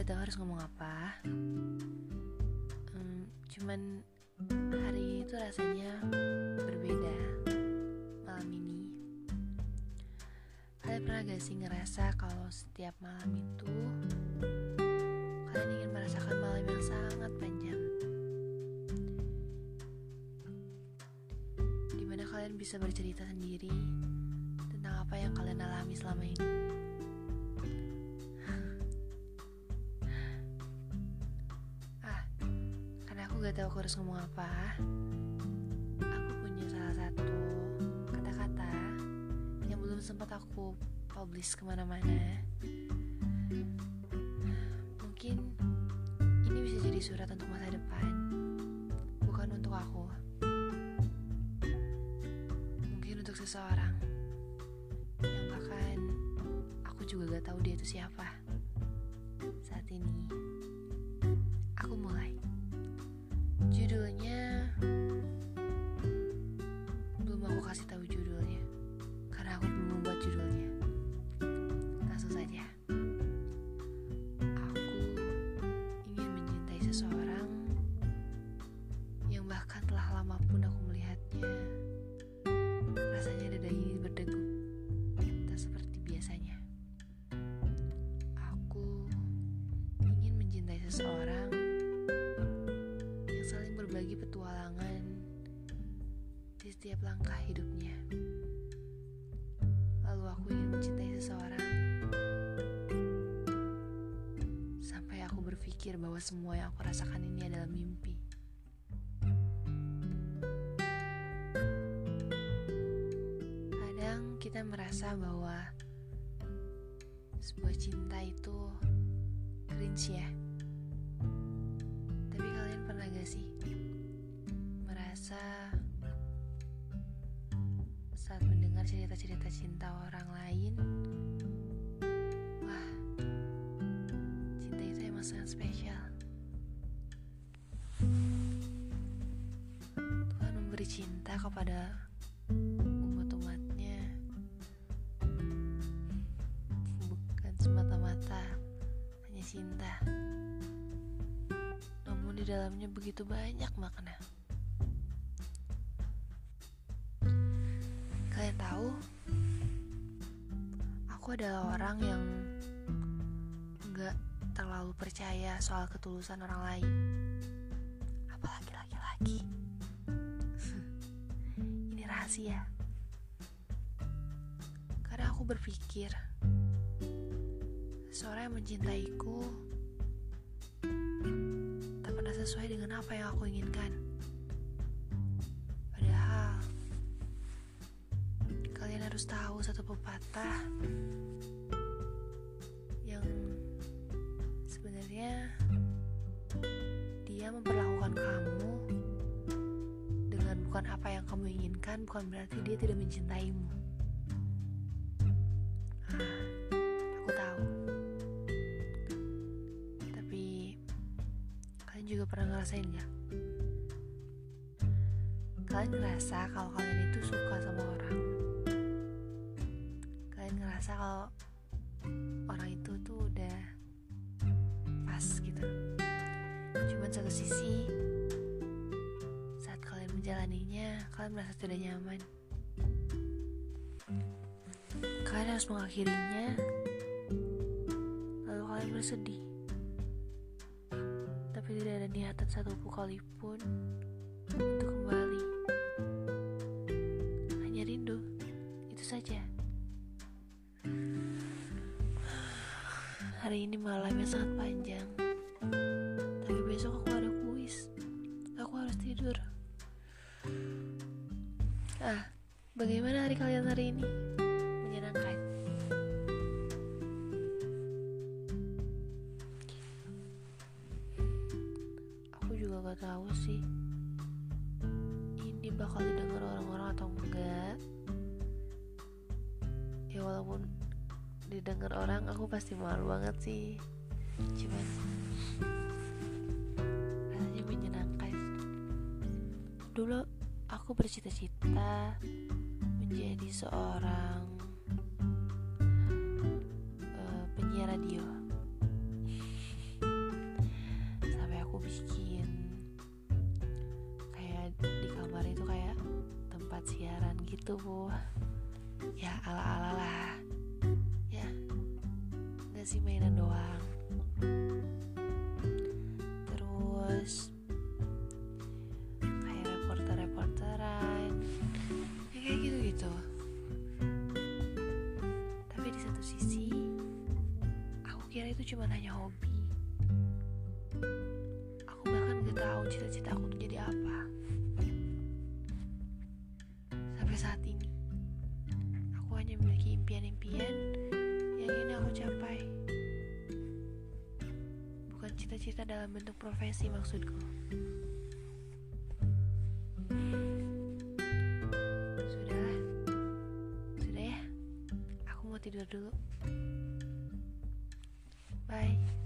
Gak tahu harus ngomong apa. Hmm, Cuman hari ini tuh rasanya berbeda malam ini. Kalian pernah gak sih ngerasa kalau setiap malam itu Kalian ingin merasakan malam yang sangat panjang? Di mana kalian bisa bercerita sendiri Tentang apa yang kalian alami selama ini gak tahu aku harus ngomong apa. Aku punya salah satu kata-kata Yang belum sempat aku publish ke mana-mana. Mungkin ini bisa jadi surat untuk masa depan Bukan untuk aku. Mungkin untuk seseorang Yang bahkan aku juga gak tahu dia itu siapa Saat ini tahu judulnya. Karena aku belum membuat judulnya. Langsung saja. Aku ingin mencintai seseorang Yang bahkan telah lama pun aku melihatnya. Rasanya dada ini berdegup. Tak seperti biasanya. Aku ingin mencintai seseorang yang saling berbagi petualangan di setiap langkah hidupnya. Berpikir bahwa semua yang aku rasakan ini adalah mimpi. Kadang kita merasa bahwa sebuah cinta itu cringe ya. Tapi kalian pernah gak sih merasa saat mendengar cerita-cerita cinta orang lain, sangat spesial. Tuhan memberi cinta kepada umat-umatnya. Bukan semata-mata hanya cinta. Namun di dalamnya begitu banyak makna. Kalian tahu aku adalah orang yang terlalu percaya soal ketulusan orang lain. Apalagi laki-laki. Ini rahasia. Karena aku berpikir seorang yang mencintaiku tak pernah sesuai dengan apa yang aku inginkan. Padahal kalian harus tahu satu pepatah memperlakukan kamu dengan bukan apa yang kamu inginkan, bukan berarti dia tidak mencintaimu. Aku tahu. Tapi kalian juga pernah ngerasain gak? Kalian ngerasa kalau kalian itu suka sama orang Kalian ngerasa kalau Cuman satu sisi. Saat kalian menjalaninya Kalian merasa tidak nyaman. Kalian harus mengakhirinya Lalu kalian bersedih. Tapi tidak ada niatan satu kali pun Untuk kembali. Hanya rindu Itu saja. Hari ini malam yang sangat panjang harus tidur. Ah, bagaimana hari kalian hari ini? Menyenangkan. Aku juga gak tahu sih. Ini bakal didengar orang-orang atau enggak? Ya walaupun didengar orang aku pasti malu banget sih. Cuman Dulu aku bercita-cita menjadi seorang uh, penyiar radio. Sampai aku bikin kayak di kamar itu kayak tempat siaran gitu, Bu. Ya ala-ala lah. Ya. Ngasih mainan doang. Terus cuma hanya hobi. Aku bahkan gak tahu cita-cita aku tuh jadi apa. Sampai saat ini aku hanya memiliki impian-impian yang ingin aku capai. Bukan cita-cita dalam bentuk profesi maksudku. Sudahlah sudah ya? Aku mau tidur dulu 拜。